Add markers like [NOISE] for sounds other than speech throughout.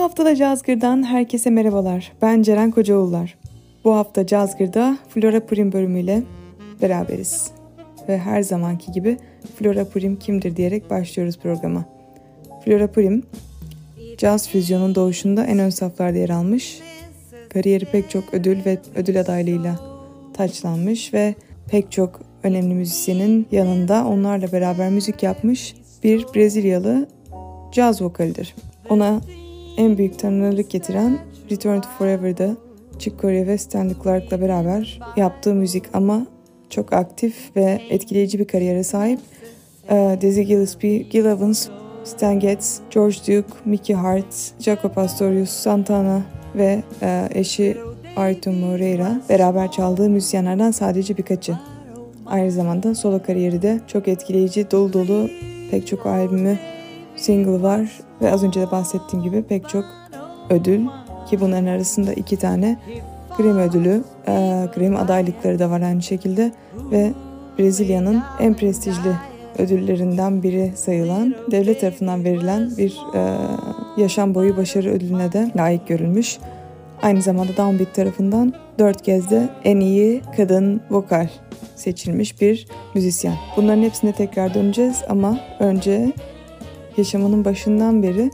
Bu hafta da Cazgır'dan herkese merhabalar. Ben Ceren Kocaoğullar. Bu hafta Cazgır'da Flora Purim bölümüyle beraberiz. Ve her zamanki gibi Flora Purim kimdir diyerek başlıyoruz programa. Flora Purim, caz füzyonun doğuşunda en ön saflarda yer almış. Kariyeri pek çok ödül ve ödül adaylığıyla taçlanmış ve pek çok önemli müzisyenin yanında onlarla beraber müzik yapmış bir Brezilyalı caz vokalidir. Ona en büyük tanınırlık getiren Return to Forever'da Chick Corea ve Stanley Clark'la beraber yaptığı müzik ama çok aktif ve etkileyici bir kariyere sahip. Ee, Dizzy Gillespie, Gil Evans, Stan Getz, George Duke, Mickey Hart, Jaco Pastorius, Santana ve e, eşi Artur Moreira beraber çaldığı müzisyenlerden sadece birkaçı. Aynı zamanda solo kariyeri de çok etkileyici, dolu dolu pek çok albümü, single var ve az önce de bahsettiğim gibi pek çok ödül ki bunların arasında iki tane Grammy ödülü, e, Grammy adaylıkları da var aynı şekilde ve Brezilya'nın en prestijli ödüllerinden biri sayılan devlet tarafından verilen bir e, yaşam boyu başarı ödülüne de layık görülmüş. Aynı zamanda Downbeat tarafından dört kez de en iyi kadın vokal seçilmiş bir müzisyen. Bunların hepsine tekrar döneceğiz ama önce yaşamının başından beri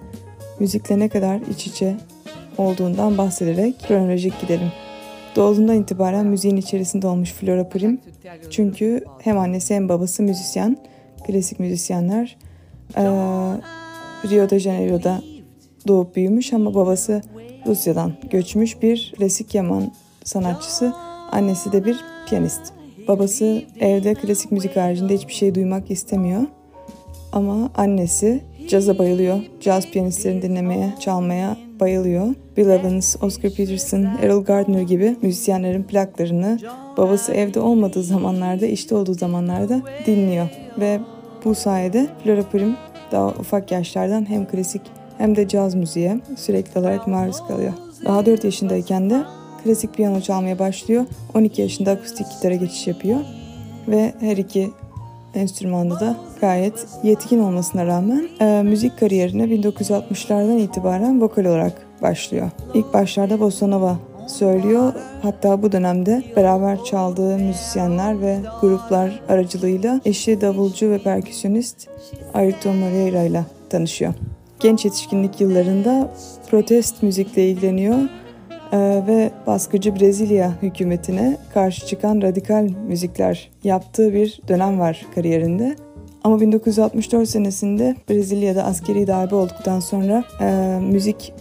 müzikle ne kadar iç içe olduğundan bahsederek kronolojik gidelim. Doğduğundan itibaren müziğin içerisinde olmuş Flora Prim. Çünkü hem annesi hem babası müzisyen, klasik müzisyenler. Ee, Rio de Janeiro'da doğup büyümüş ama babası Rusya'dan göçmüş bir klasik yaman sanatçısı. Annesi de bir piyanist. Babası evde klasik müzik haricinde hiçbir şey duymak istemiyor. Ama annesi caza bayılıyor. Caz piyanistlerini dinlemeye, çalmaya bayılıyor. Bill Evans, Oscar Peterson, Errol Gardner gibi müzisyenlerin plaklarını babası evde olmadığı zamanlarda, işte olduğu zamanlarda dinliyor. Ve bu sayede Flora Purim daha ufak yaşlardan hem klasik hem de caz müziğe sürekli olarak maruz kalıyor. Daha 4 yaşındayken de klasik piyano çalmaya başlıyor. 12 yaşında akustik gitara geçiş yapıyor. Ve her iki enstrümanda da gayet yetkin olmasına rağmen e, müzik kariyerine 1960'lardan itibaren vokal olarak başlıyor. İlk başlarda bossa nova söylüyor. Hatta bu dönemde beraber çaldığı müzisyenler ve gruplar aracılığıyla eşi davulcu ve perküsyonist Ayrton Moreira ile tanışıyor. Genç yetişkinlik yıllarında protest müzikle ilgileniyor ee, ve baskıcı Brezilya hükümetine karşı çıkan radikal müzikler yaptığı bir dönem var kariyerinde. Ama 1964 senesinde Brezilya'da askeri darbe olduktan sonra e, müzik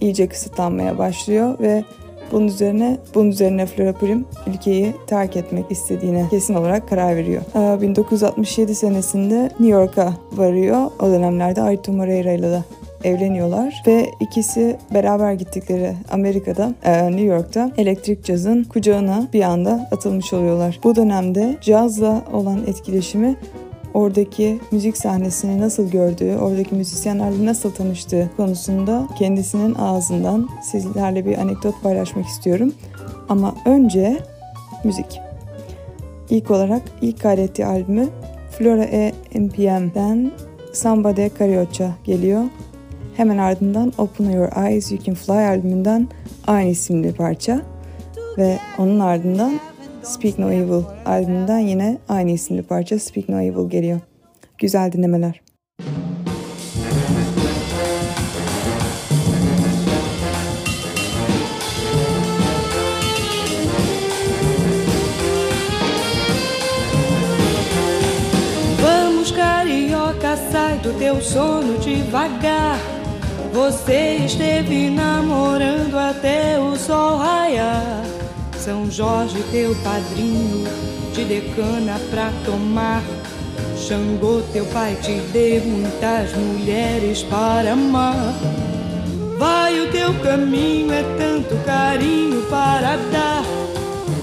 iyice kısıtlanmaya başlıyor ve bunun üzerine bunun üzerine Flora Purim ülkeyi terk etmek istediğine kesin olarak karar veriyor. 1967 senesinde New York'a varıyor. O dönemlerde Ayrton Moreira ile de evleniyorlar ve ikisi beraber gittikleri Amerika'da, e, New York'ta elektrik cazın kucağına bir anda atılmış oluyorlar. Bu dönemde cazla olan etkileşimi oradaki müzik sahnesini nasıl gördüğü, oradaki müzisyenlerle nasıl tanıştığı konusunda kendisinin ağzından sizlerle bir anekdot paylaşmak istiyorum. Ama önce müzik. İlk olarak ilk kaydettiği albümü Flora E MPM'den Samba de Carioca geliyor. Hemen ardından Open Your Eyes You Can Fly albümünden aynı isimli parça ve onun ardından Speak No Evil albümünden yine aynı isimli parça Speak No Evil geliyor. Güzel dinlemeler. Vamos carioca, sai do teu sono devagar Você esteve namorando até o sol raiar. São Jorge, teu padrinho, te decana pra tomar. Xangô, teu pai, te deu muitas mulheres para amar. Vai o teu caminho, é tanto carinho para dar.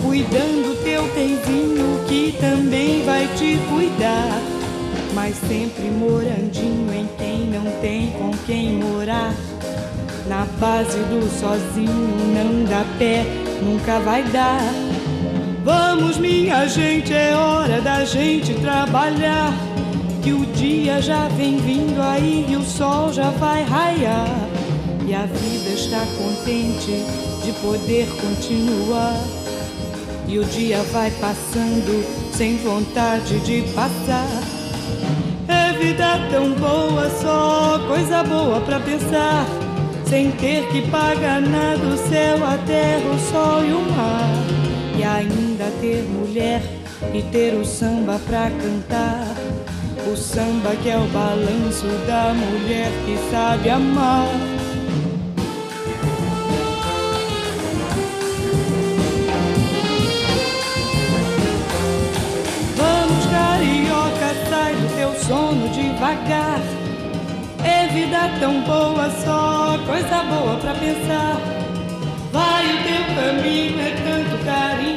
Cuidando teu tenzinho que também vai te cuidar mas sempre morandinho em quem não tem com quem morar. Na base do sozinho não dá pé, nunca vai dar. Vamos, minha gente, é hora da gente trabalhar. Que o dia já vem vindo aí e o sol já vai raiar. e a vida está contente de poder continuar. E o dia vai passando sem vontade de passar. É vida tão boa, só coisa boa pra pensar. Sem ter que pagar nada, o céu, a terra, o sol e o mar. E ainda ter mulher e ter o samba pra cantar. O samba que é o balanço da mulher que sabe amar. Vamos, carioca, sai do teu sono devagar. Vida tão boa, só coisa boa pra pensar. Vai o teu caminho, é tanto carinho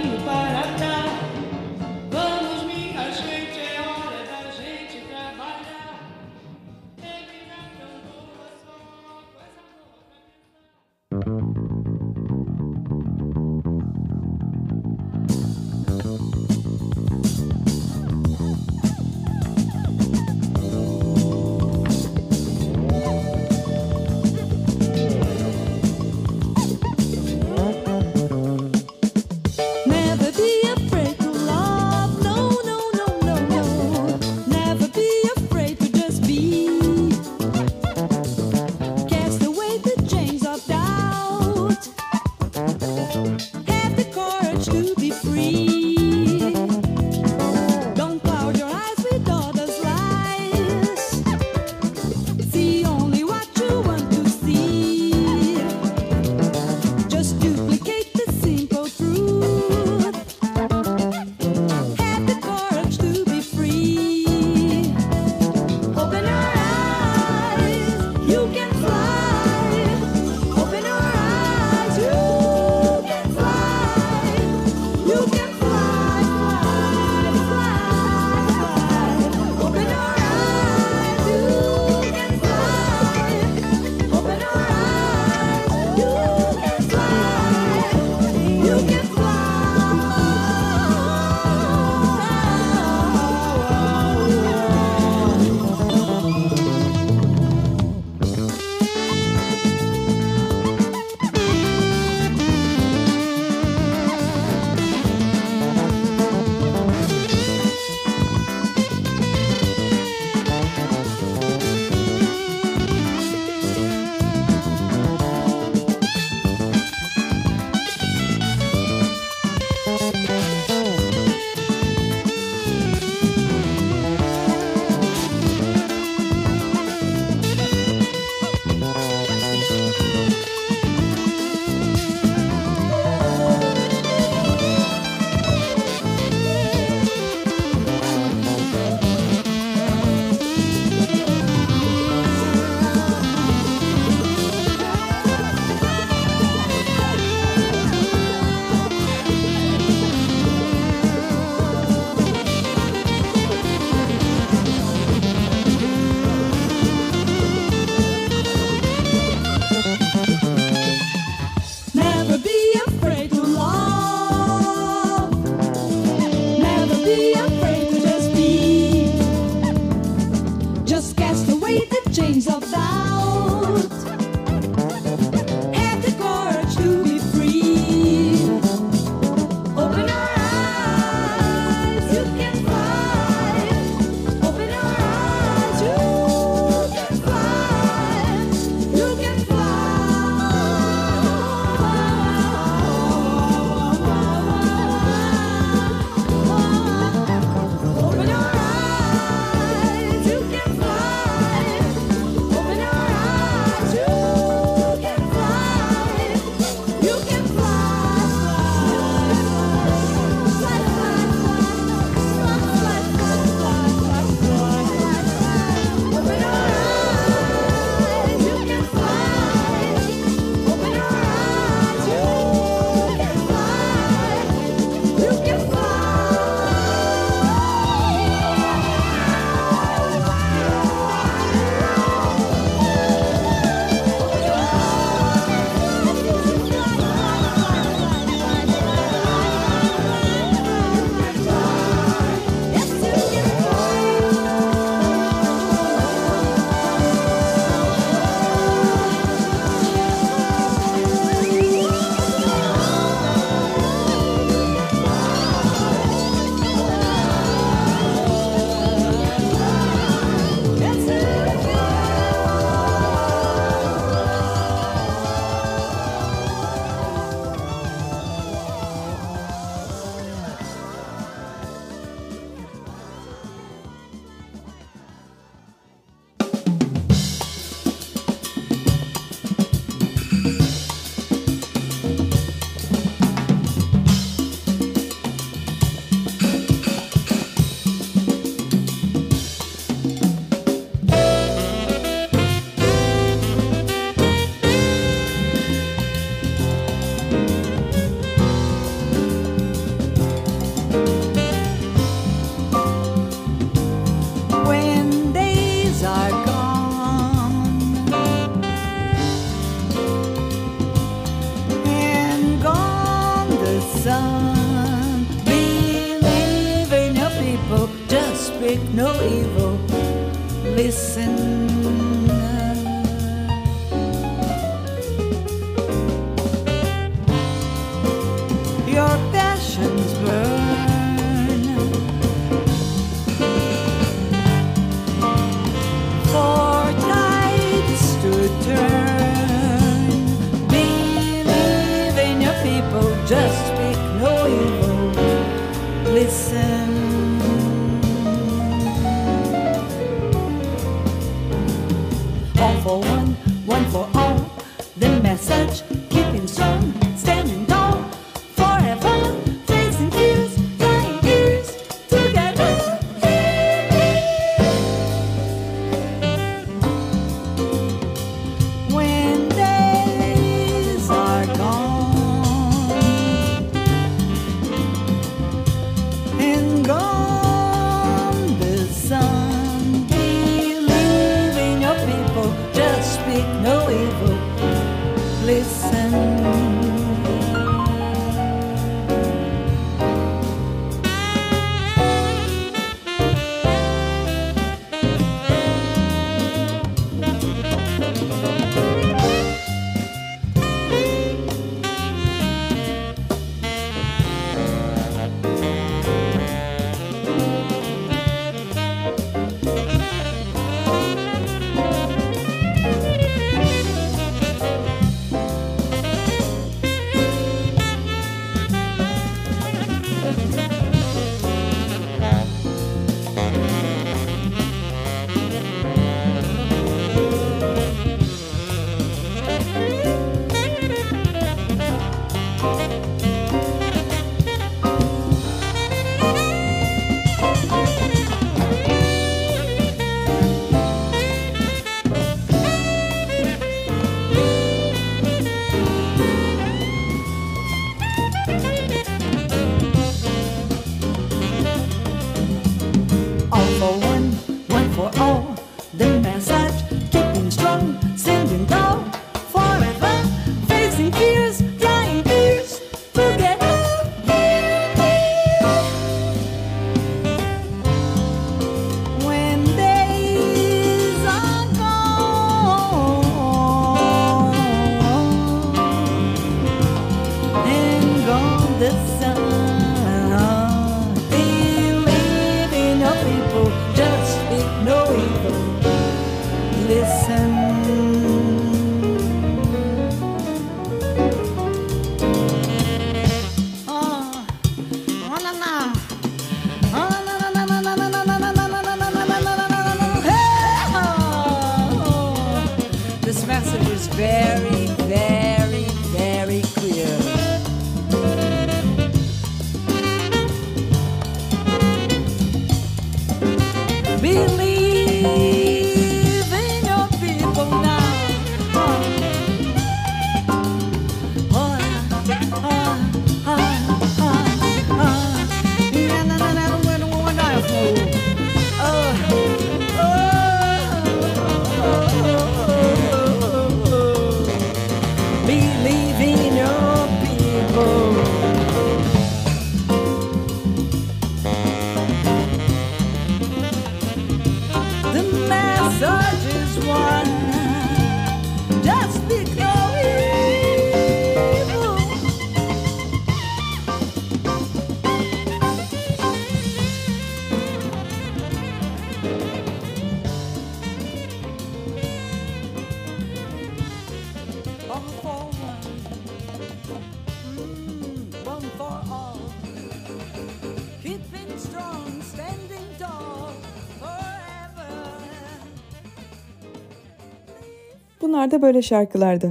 şarkılarda böyle şarkılarda.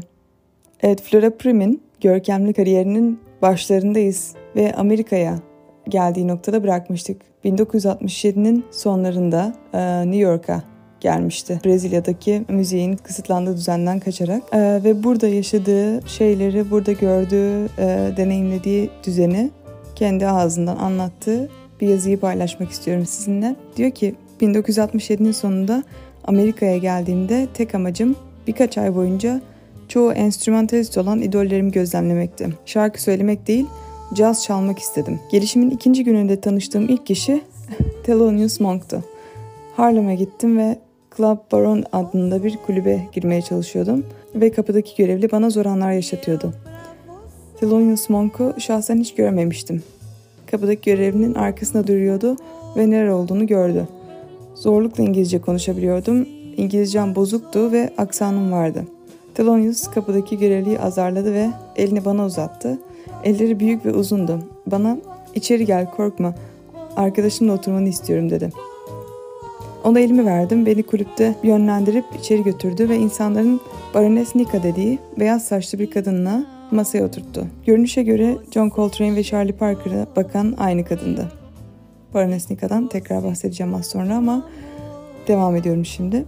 Evet Flora Prim'in görkemli kariyerinin başlarındayız ve Amerika'ya geldiği noktada bırakmıştık. 1967'nin sonlarında e, New York'a gelmişti. Brezilya'daki müziğin kısıtlandığı düzenden kaçarak e, ve burada yaşadığı şeyleri, burada gördüğü, e, deneyimlediği düzeni kendi ağzından anlattığı bir yazıyı paylaşmak istiyorum sizinle. Diyor ki 1967'nin sonunda Amerika'ya geldiğimde tek amacım Birkaç ay boyunca çoğu enstrümantalist olan idollerimi gözlemlemekti. Şarkı söylemek değil, caz çalmak istedim. Gelişimin ikinci gününde tanıştığım ilk kişi [LAUGHS] Thelonious Monk'tu. Harlem'e gittim ve Club Baron adında bir kulübe girmeye çalışıyordum ve kapıdaki görevli bana zor anlar yaşatıyordu. Thelonious Monk'u şahsen hiç görmemiştim. Kapıdaki görevlinin arkasında duruyordu ve nere olduğunu gördü. Zorlukla İngilizce konuşabiliyordum İngilizcem bozuktu ve aksanım vardı. Thelonious kapıdaki görevliyi azarladı ve elini bana uzattı. Elleri büyük ve uzundu. Bana içeri gel korkma arkadaşımla oturmanı istiyorum dedi. Ona elimi verdim. Beni kulüpte yönlendirip içeri götürdü ve insanların Baroness Nika dediği beyaz saçlı bir kadınla masaya oturttu. Görünüşe göre John Coltrane ve Charlie Parker'a bakan aynı kadındı. Baroness Nika'dan tekrar bahsedeceğim az sonra ama devam ediyorum şimdi.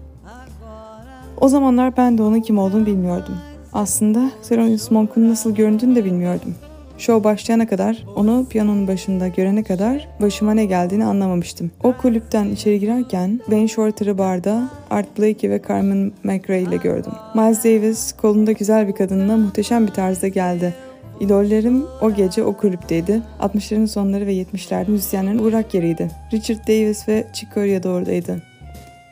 O zamanlar ben de onun kim olduğunu bilmiyordum. Aslında Thelonious Monk'un nasıl göründüğünü de bilmiyordum. Show başlayana kadar, onu piyanonun başında görene kadar başıma ne geldiğini anlamamıştım. O kulüpten içeri girerken Wayne Shorter'ı barda Art Blakey ve Carmen McRae ile gördüm. Miles Davis kolunda güzel bir kadınla muhteşem bir tarzda geldi. İdollerim o gece o kulüpteydi. 60'ların sonları ve 70'lerde müzisyenlerin uğrak yeriydi. Richard Davis ve Chick Corea da oradaydı.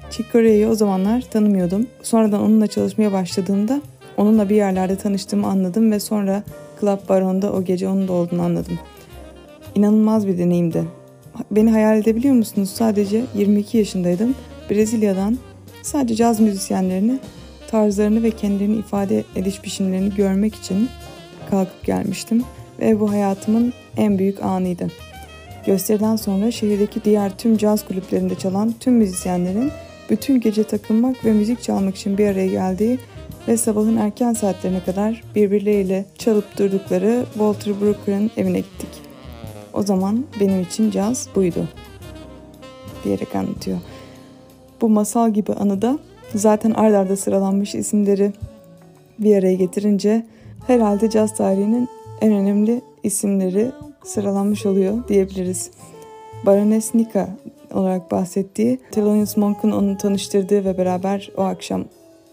Chick Corea'yı o zamanlar tanımıyordum. Sonradan onunla çalışmaya başladığımda onunla bir yerlerde tanıştığımı anladım ve sonra Club Baron'da o gece onun da olduğunu anladım. İnanılmaz bir deneyimdi. Beni hayal edebiliyor musunuz? Sadece 22 yaşındaydım. Brezilya'dan sadece caz müzisyenlerini, tarzlarını ve kendilerini ifade ediş biçimlerini görmek için kalkıp gelmiştim ve bu hayatımın en büyük anıydı. Gösteriden sonra şehirdeki diğer tüm caz kulüplerinde çalan tüm müzisyenlerin bütün gece takılmak ve müzik çalmak için bir araya geldiği ve sabahın erken saatlerine kadar birbirleriyle çalıp durdukları Walter Brooker'ın evine gittik. O zaman benim için caz buydu diyerek anlatıyor. Bu masal gibi anıda zaten ard arda sıralanmış isimleri bir araya getirince herhalde caz tarihinin en önemli isimleri sıralanmış oluyor diyebiliriz. Baroness Nika olarak bahsettiği, Thelonious Monk'un onu tanıştırdığı ve beraber o akşam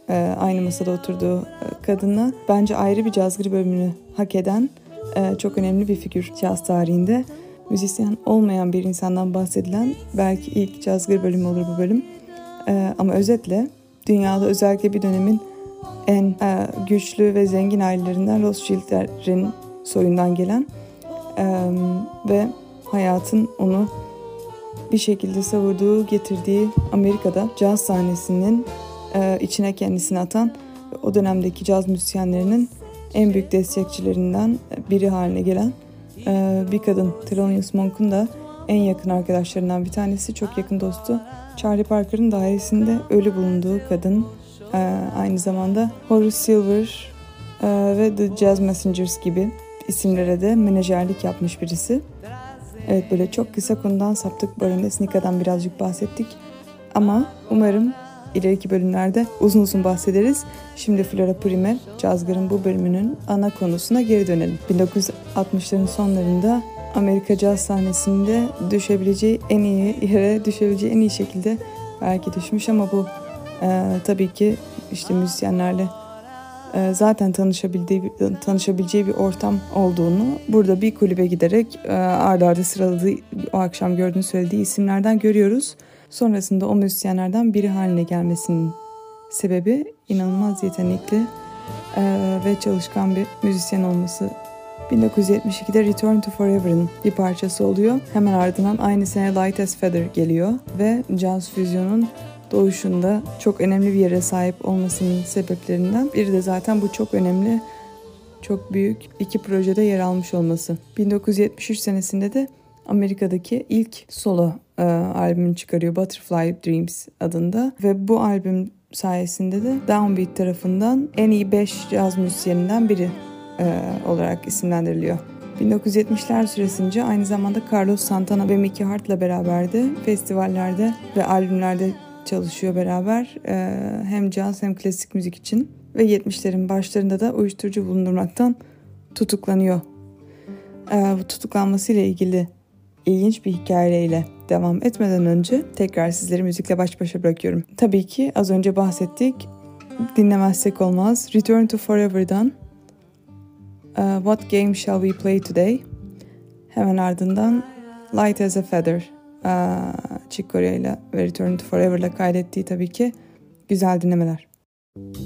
e, aynı masada oturduğu e, kadınla bence ayrı bir cazgır bölümünü hak eden e, çok önemli bir figür caz tarihinde. Müzisyen olmayan bir insandan bahsedilen belki ilk cazgır bölümü olur bu bölüm. E, ama özetle dünyada özellikle bir dönemin en e, güçlü ve zengin ailelerinden Rothschild'lerin soyundan gelen e, ve hayatın onu bir şekilde savurduğu, getirdiği Amerika'da caz sahnesinin e, içine kendisini atan o dönemdeki caz müzisyenlerinin en büyük destekçilerinden biri haline gelen e, bir kadın. Thelonious Monk'un da en yakın arkadaşlarından bir tanesi, çok yakın dostu. Charlie Parker'ın dairesinde ölü bulunduğu kadın. E, aynı zamanda Horace Silver ve The Jazz Messengers gibi isimlere de menajerlik yapmış birisi. Evet böyle çok kısa konudan saptık. Baroness Nika'dan birazcık bahsettik. Ama umarım ileriki bölümlerde uzun uzun bahsederiz. Şimdi Flora Primer, Cazgır'ın bu bölümünün ana konusuna geri dönelim. 1960'ların sonlarında Amerika caz sahnesinde düşebileceği en iyi yere düşebileceği en iyi şekilde belki düşmüş ama bu e, tabii ki işte müzisyenlerle zaten tanışabildiği tanışabileceği bir ortam olduğunu burada bir kulübe giderek e, arda arda sıraladığı o akşam gördüğünü söylediği isimlerden görüyoruz. Sonrasında o müzisyenlerden biri haline gelmesinin sebebi inanılmaz yetenekli e, ve çalışkan bir müzisyen olması. 1972'de Return to Forever'ın bir parçası oluyor. Hemen ardından aynı sene Light as Feather geliyor ve Jazz Fusion'un doğuşunda çok önemli bir yere sahip olmasının sebeplerinden biri de zaten bu çok önemli, çok büyük iki projede yer almış olması. 1973 senesinde de Amerika'daki ilk solo e, albümünü çıkarıyor Butterfly Dreams adında ve bu albüm sayesinde de Downbeat tarafından en iyi 5 caz müzisyeninden biri e, olarak isimlendiriliyor. 1970'ler süresince aynı zamanda Carlos Santana ve Mickey Hart'la beraberdi. Festivallerde ve albümlerde çalışıyor beraber. E, hem caz hem klasik müzik için. Ve 70'lerin başlarında da uyuşturucu bulundurmaktan tutuklanıyor. E, bu tutuklanmasıyla ilgili ilginç bir hikayeyle devam etmeden önce tekrar sizleri müzikle baş başa bırakıyorum. Tabii ki az önce bahsettik. Dinlemezsek olmaz. Return to Forever'dan uh, What Game Shall We Play Today? Hemen ardından Light as a Feather. Uh, Chick Corea ile Return to Forever ile kaydettiği tabii ki güzel dinlemeler. Müzik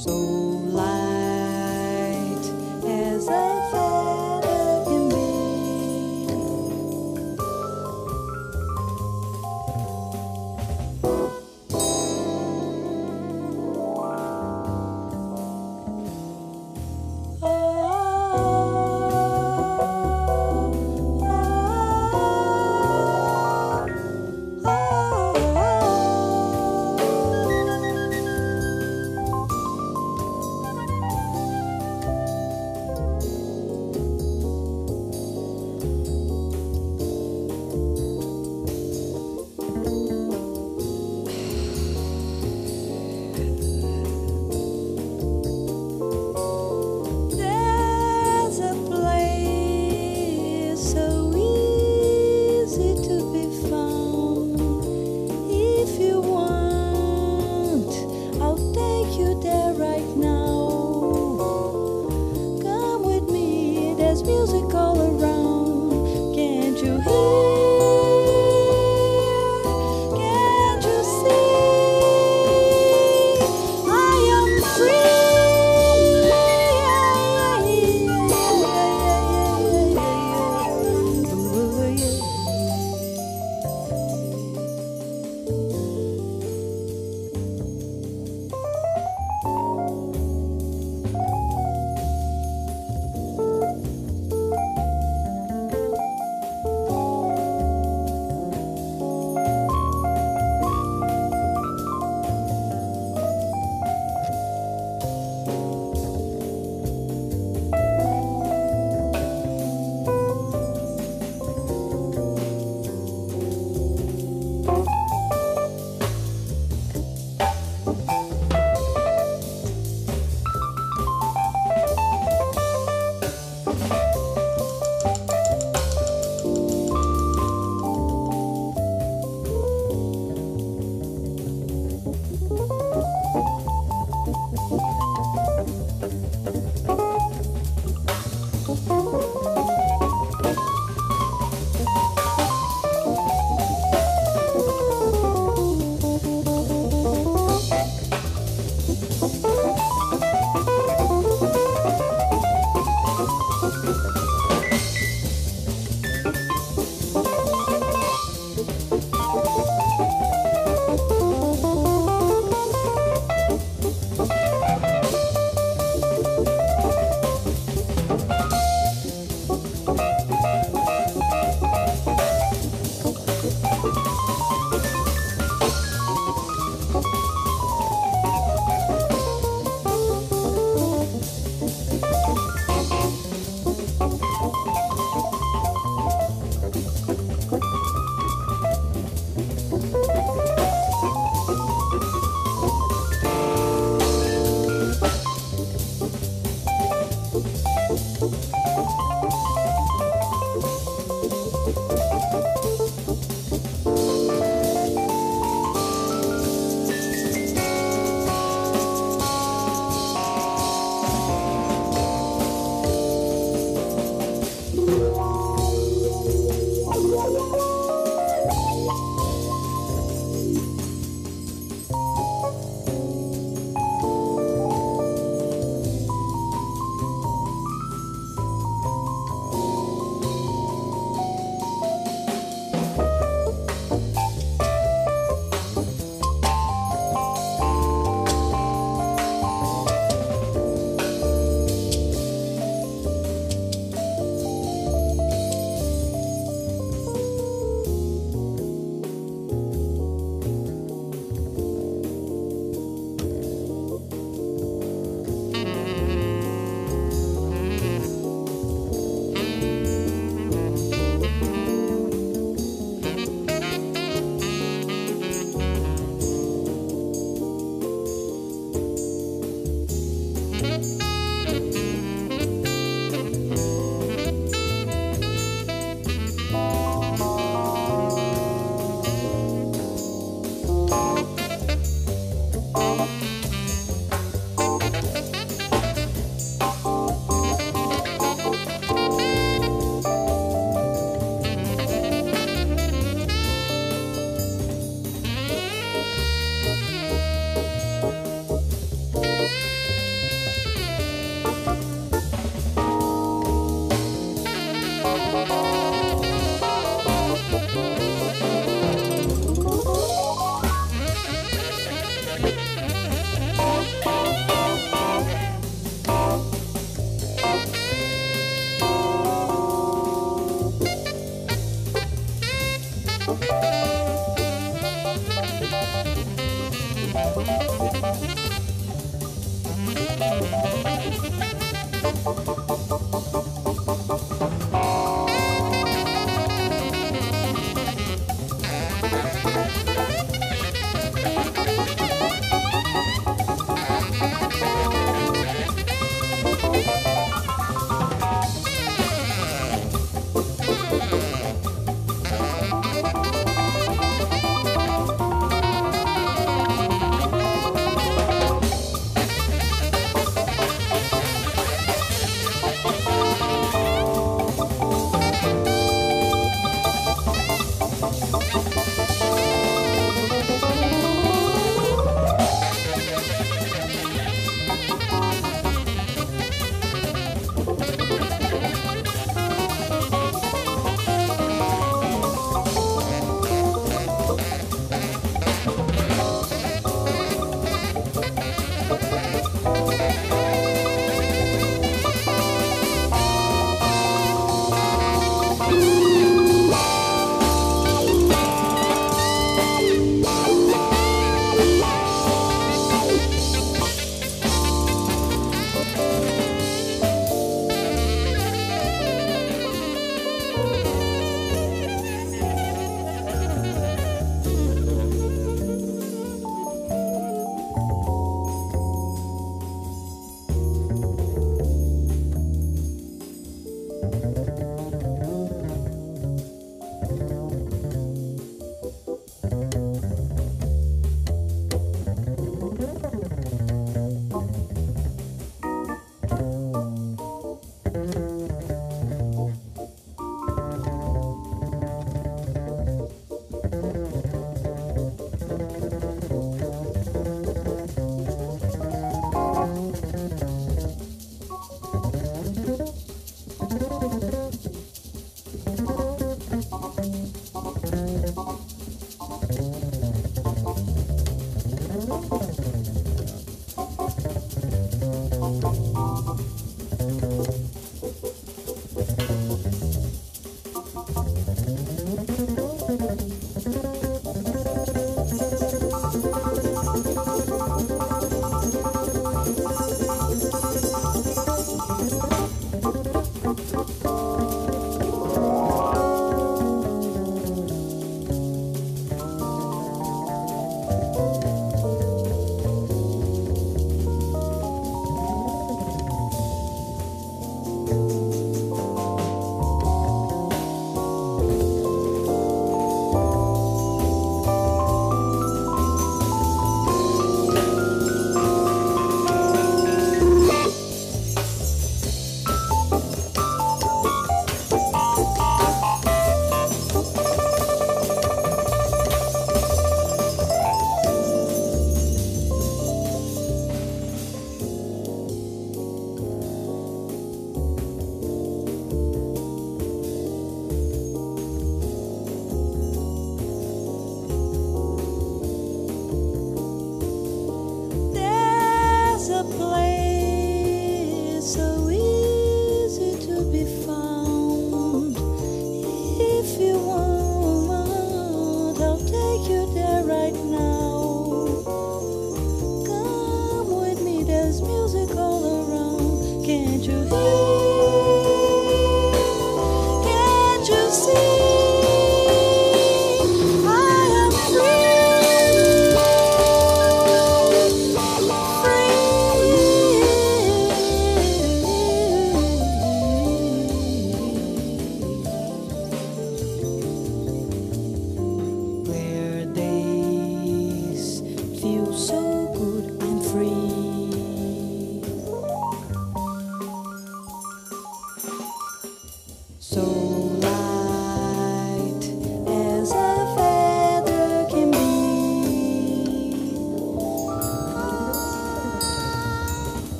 So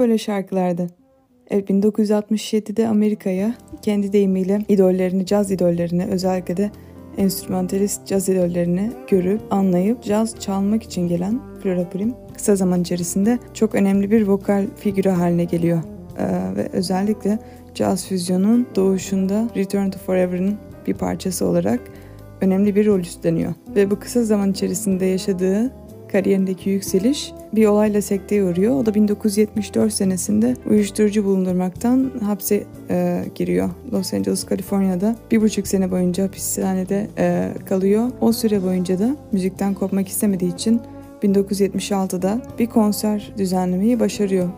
böyle şarkılardı. Evet 1967'de Amerika'ya kendi deyimiyle idollerini, caz idollerini özellikle de enstrümantalist caz idollerini görüp anlayıp caz çalmak için gelen Flora Purim kısa zaman içerisinde çok önemli bir vokal figürü haline geliyor. Ee, ve özellikle caz füzyonun doğuşunda Return to Forever'ın bir parçası olarak önemli bir rol üstleniyor. Ve bu kısa zaman içerisinde yaşadığı kariyerindeki yükseliş bir olayla sekteye uğruyor. O da 1974 senesinde uyuşturucu bulundurmaktan hapse e, giriyor. Los Angeles, Kaliforniya'da bir buçuk sene boyunca hapishanede e, kalıyor. O süre boyunca da müzikten kopmak istemediği için 1976'da bir konser düzenlemeyi başarıyor.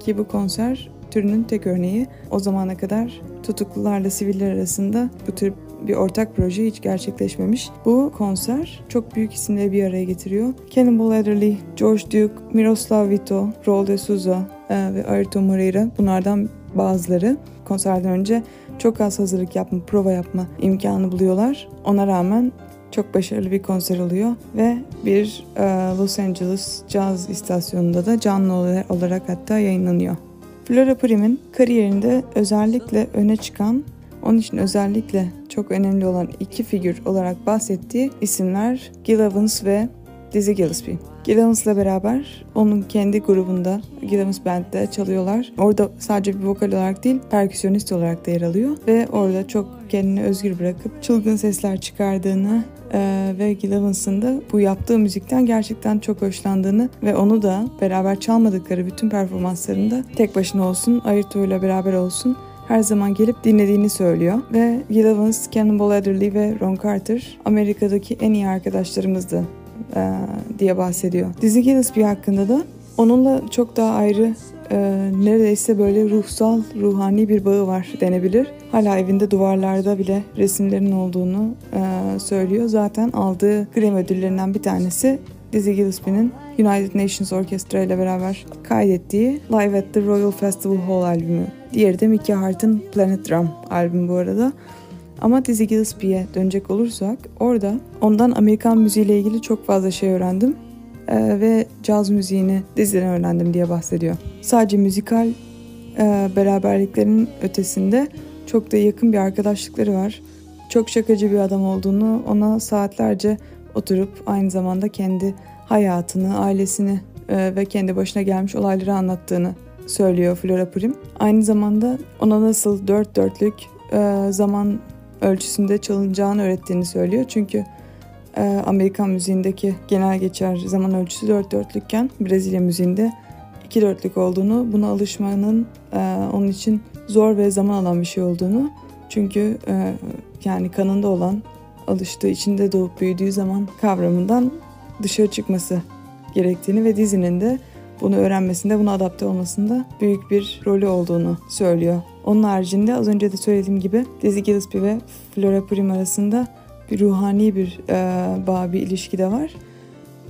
Ki bu konser türünün tek örneği o zamana kadar tutuklularla siviller arasında bu tür bir ortak proje hiç gerçekleşmemiş. Bu konser çok büyük isimleri bir araya getiriyor. Cannonball Adderley, George Duke, Miroslav Vito, Raul de Souza e, ve Ayrton Moreira bunlardan bazıları konserden önce çok az hazırlık yapma, prova yapma imkanı buluyorlar. Ona rağmen çok başarılı bir konser oluyor ve bir e, Los Angeles Jazz istasyonunda da canlı olarak hatta yayınlanıyor. Flora Prim'in kariyerinde özellikle öne çıkan onun için özellikle çok önemli olan iki figür olarak bahsettiği isimler Gil Evans ve Dizzy Gillespie. Gil Evans'la beraber onun kendi grubunda Gil Evans Band'de çalıyorlar. Orada sadece bir vokal olarak değil, perküsyonist olarak da yer alıyor. Ve orada çok kendini özgür bırakıp çılgın sesler çıkardığını ee, ve Gil Evans'ın da bu yaptığı müzikten gerçekten çok hoşlandığını ve onu da beraber çalmadıkları bütün performanslarında tek başına olsun, Ayrton ile beraber olsun her zaman gelip dinlediğini söylüyor. Ve Gil Evans, Cannonball Adderley ve Ron Carter Amerika'daki en iyi arkadaşlarımızdı e, diye bahsediyor. Dizzy Gillespie hakkında da onunla çok daha ayrı e, neredeyse böyle ruhsal, ruhani bir bağı var denebilir. Hala evinde duvarlarda bile resimlerin olduğunu e, söylüyor. Zaten aldığı Grammy ödüllerinden bir tanesi Dizzy Gillespie'nin United Nations Orchestra ile beraber kaydettiği Live at the Royal Festival Hall albümü. Diğeri de Mickey Hart'ın Planet Drum albümü bu arada. Ama Dizzy Gillespie'ye dönecek olursak orada ondan Amerikan müziğiyle ilgili çok fazla şey öğrendim ee, ve caz müziğini Dizzy'den öğrendim diye bahsediyor. Sadece müzikal e, beraberliklerinin ötesinde çok da yakın bir arkadaşlıkları var. Çok şakacı bir adam olduğunu ona saatlerce oturup aynı zamanda kendi hayatını, ailesini e, ve kendi başına gelmiş olayları anlattığını söylüyor Flora Purim. Aynı zamanda ona nasıl dört dörtlük e, zaman ölçüsünde çalınacağını öğrettiğini söylüyor. Çünkü e, Amerikan müziğindeki genel geçer zaman ölçüsü dört dörtlükken Brezilya müziğinde iki dörtlük olduğunu, buna alışmanın onun için zor ve zaman alan bir şey olduğunu çünkü yani kanında olan alıştığı, içinde doğup büyüdüğü zaman kavramından dışarı çıkması gerektiğini ve dizinin de bunu öğrenmesinde, buna adapte olmasında büyük bir rolü olduğunu söylüyor. Onun haricinde az önce de söylediğim gibi Dizzy Gillespie ve Flora Purim arasında bir ruhani bir e, bağ, bir ilişki de var.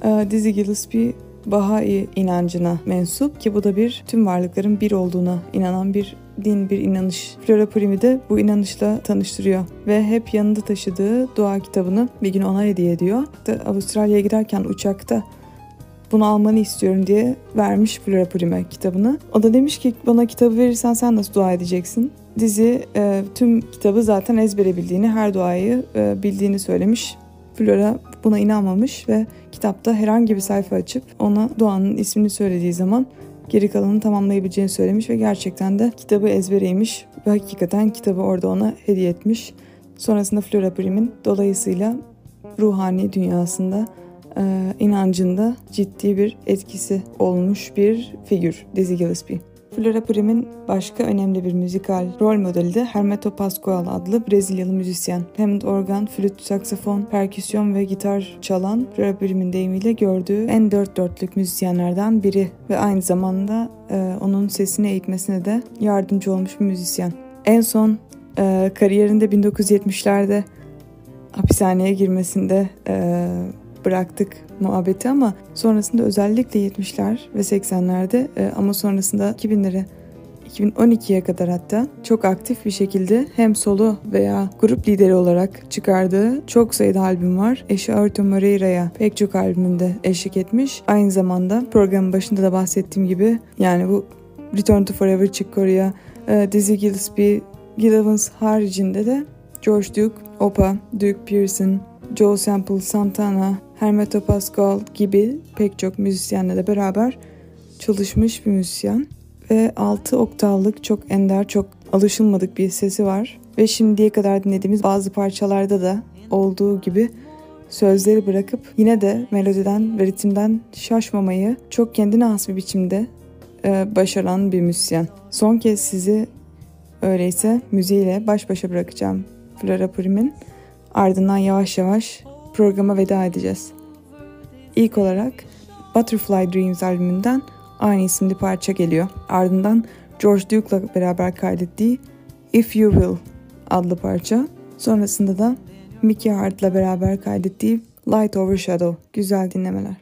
E, Dizzy Gillespie Bahai inancına mensup ki bu da bir tüm varlıkların bir olduğuna inanan bir din, bir inanış. Flora Prim'i de bu inanışla tanıştırıyor ve hep yanında taşıdığı dua kitabını bir gün ona hediye ediyor. Avustralya'ya giderken uçakta bunu almanı istiyorum diye vermiş Flora Prim'e kitabını. O da demiş ki bana kitabı verirsen sen nasıl dua edeceksin? Dizi e, tüm kitabı zaten ezbere bildiğini, her duayı e, bildiğini söylemiş. Flora buna inanmamış ve kitapta herhangi bir sayfa açıp ona duanın ismini söylediği zaman geri kalanını tamamlayabileceğini söylemiş ve gerçekten de kitabı ezbereymiş ve hakikaten kitabı orada ona hediye etmiş. Sonrasında Flora Prim'in dolayısıyla ruhani dünyasında e, inancında ciddi bir etkisi olmuş bir figür Dizzy Gillespie. Flora Prim'in başka önemli bir müzikal rol modeli de Hermeto Pascoal adlı Brezilyalı müzisyen. Hammond organ, flüt, saksafon, perküsyon ve gitar çalan Flora Prim'in deyimiyle gördüğü en dört dörtlük müzisyenlerden biri ve aynı zamanda e, onun sesini eğitmesine de yardımcı olmuş bir müzisyen. En son e, kariyerinde 1970'lerde hapishaneye girmesinde e, bıraktık muhabbeti ama sonrasında özellikle 70'ler ve 80'lerde e, ama sonrasında 2000'lere 2012'ye kadar hatta çok aktif bir şekilde hem solo veya grup lideri olarak çıkardığı çok sayıda albüm var. Eşi Arthur Moreira'ya pek çok albümünde eşlik etmiş. Aynı zamanda programın başında da bahsettiğim gibi yani bu Return to Forever, Chick Corea, e, Dizzy Gillespie, Gil Evans haricinde de George Duke, Opa, Duke Pearson, Joe Sample Santana, Hermeto Pascal gibi pek çok müzisyenle de beraber çalışmış bir müzisyen. Ve 6 oktavlık çok ender, çok alışılmadık bir sesi var. Ve şimdiye kadar dinlediğimiz bazı parçalarda da olduğu gibi sözleri bırakıp yine de melodiden ve ritimden şaşmamayı çok kendine has bir biçimde e, başaran bir müzisyen. Son kez sizi öyleyse müziğiyle baş başa bırakacağım Flora Purim'in. Ardından yavaş yavaş programa veda edeceğiz. İlk olarak Butterfly Dreams albümünden aynı isimli parça geliyor. Ardından George Duke'la beraber kaydettiği If You Will adlı parça. Sonrasında da Mickey Hart'la beraber kaydettiği Light Overshadow. Güzel dinlemeler.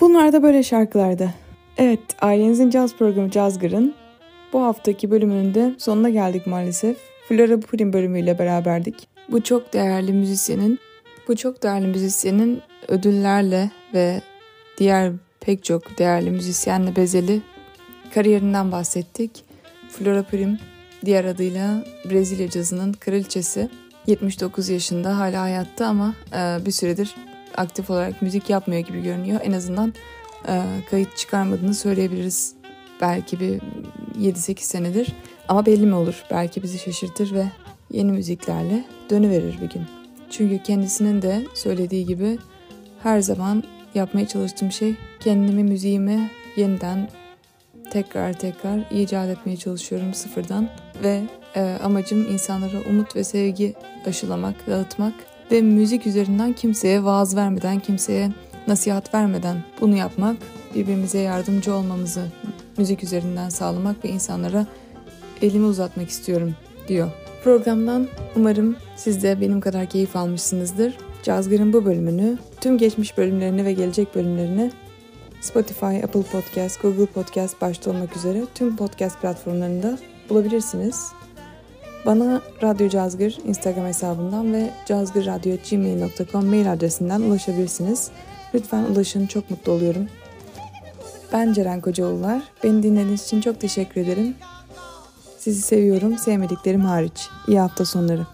Bunlar da böyle şarkılarda. Evet, ailenizin caz programı Cazgır'ın bu haftaki bölümünde sonuna geldik maalesef. Flora Purim bölümüyle beraberdik. Bu çok değerli müzisyenin, bu çok değerli müzisyenin ödüllerle ve diğer pek çok değerli müzisyenle bezeli kariyerinden bahsettik. Flora Purim diğer adıyla Brezilya cazının kraliçesi. 79 yaşında hala hayatta ama e, bir süredir aktif olarak müzik yapmıyor gibi görünüyor. En azından e, kayıt çıkarmadığını söyleyebiliriz. Belki bir 7-8 senedir. Ama belli mi olur? Belki bizi şaşırtır ve yeni müziklerle dönüverir bir gün. Çünkü kendisinin de söylediği gibi her zaman yapmaya çalıştığım şey kendimi müziğimi yeniden tekrar tekrar icat etmeye çalışıyorum sıfırdan ve e, amacım insanlara umut ve sevgi aşılamak, dağıtmak ve müzik üzerinden kimseye vaaz vermeden, kimseye nasihat vermeden bunu yapmak, birbirimize yardımcı olmamızı müzik üzerinden sağlamak ve insanlara elimi uzatmak istiyorum diyor. Programdan umarım siz de benim kadar keyif almışsınızdır. Cazgır'ın bu bölümünü, tüm geçmiş bölümlerini ve gelecek bölümlerini Spotify, Apple Podcast, Google Podcast başta olmak üzere tüm podcast platformlarında bulabilirsiniz. Bana Radyo Cazgır Instagram hesabından ve cazgırradyo.gmail.com mail adresinden ulaşabilirsiniz. Lütfen ulaşın çok mutlu oluyorum. Ben Ceren Kocaoğullar. Beni dinlediğiniz için çok teşekkür ederim. Sizi seviyorum, sevmediklerim hariç. İyi hafta sonları.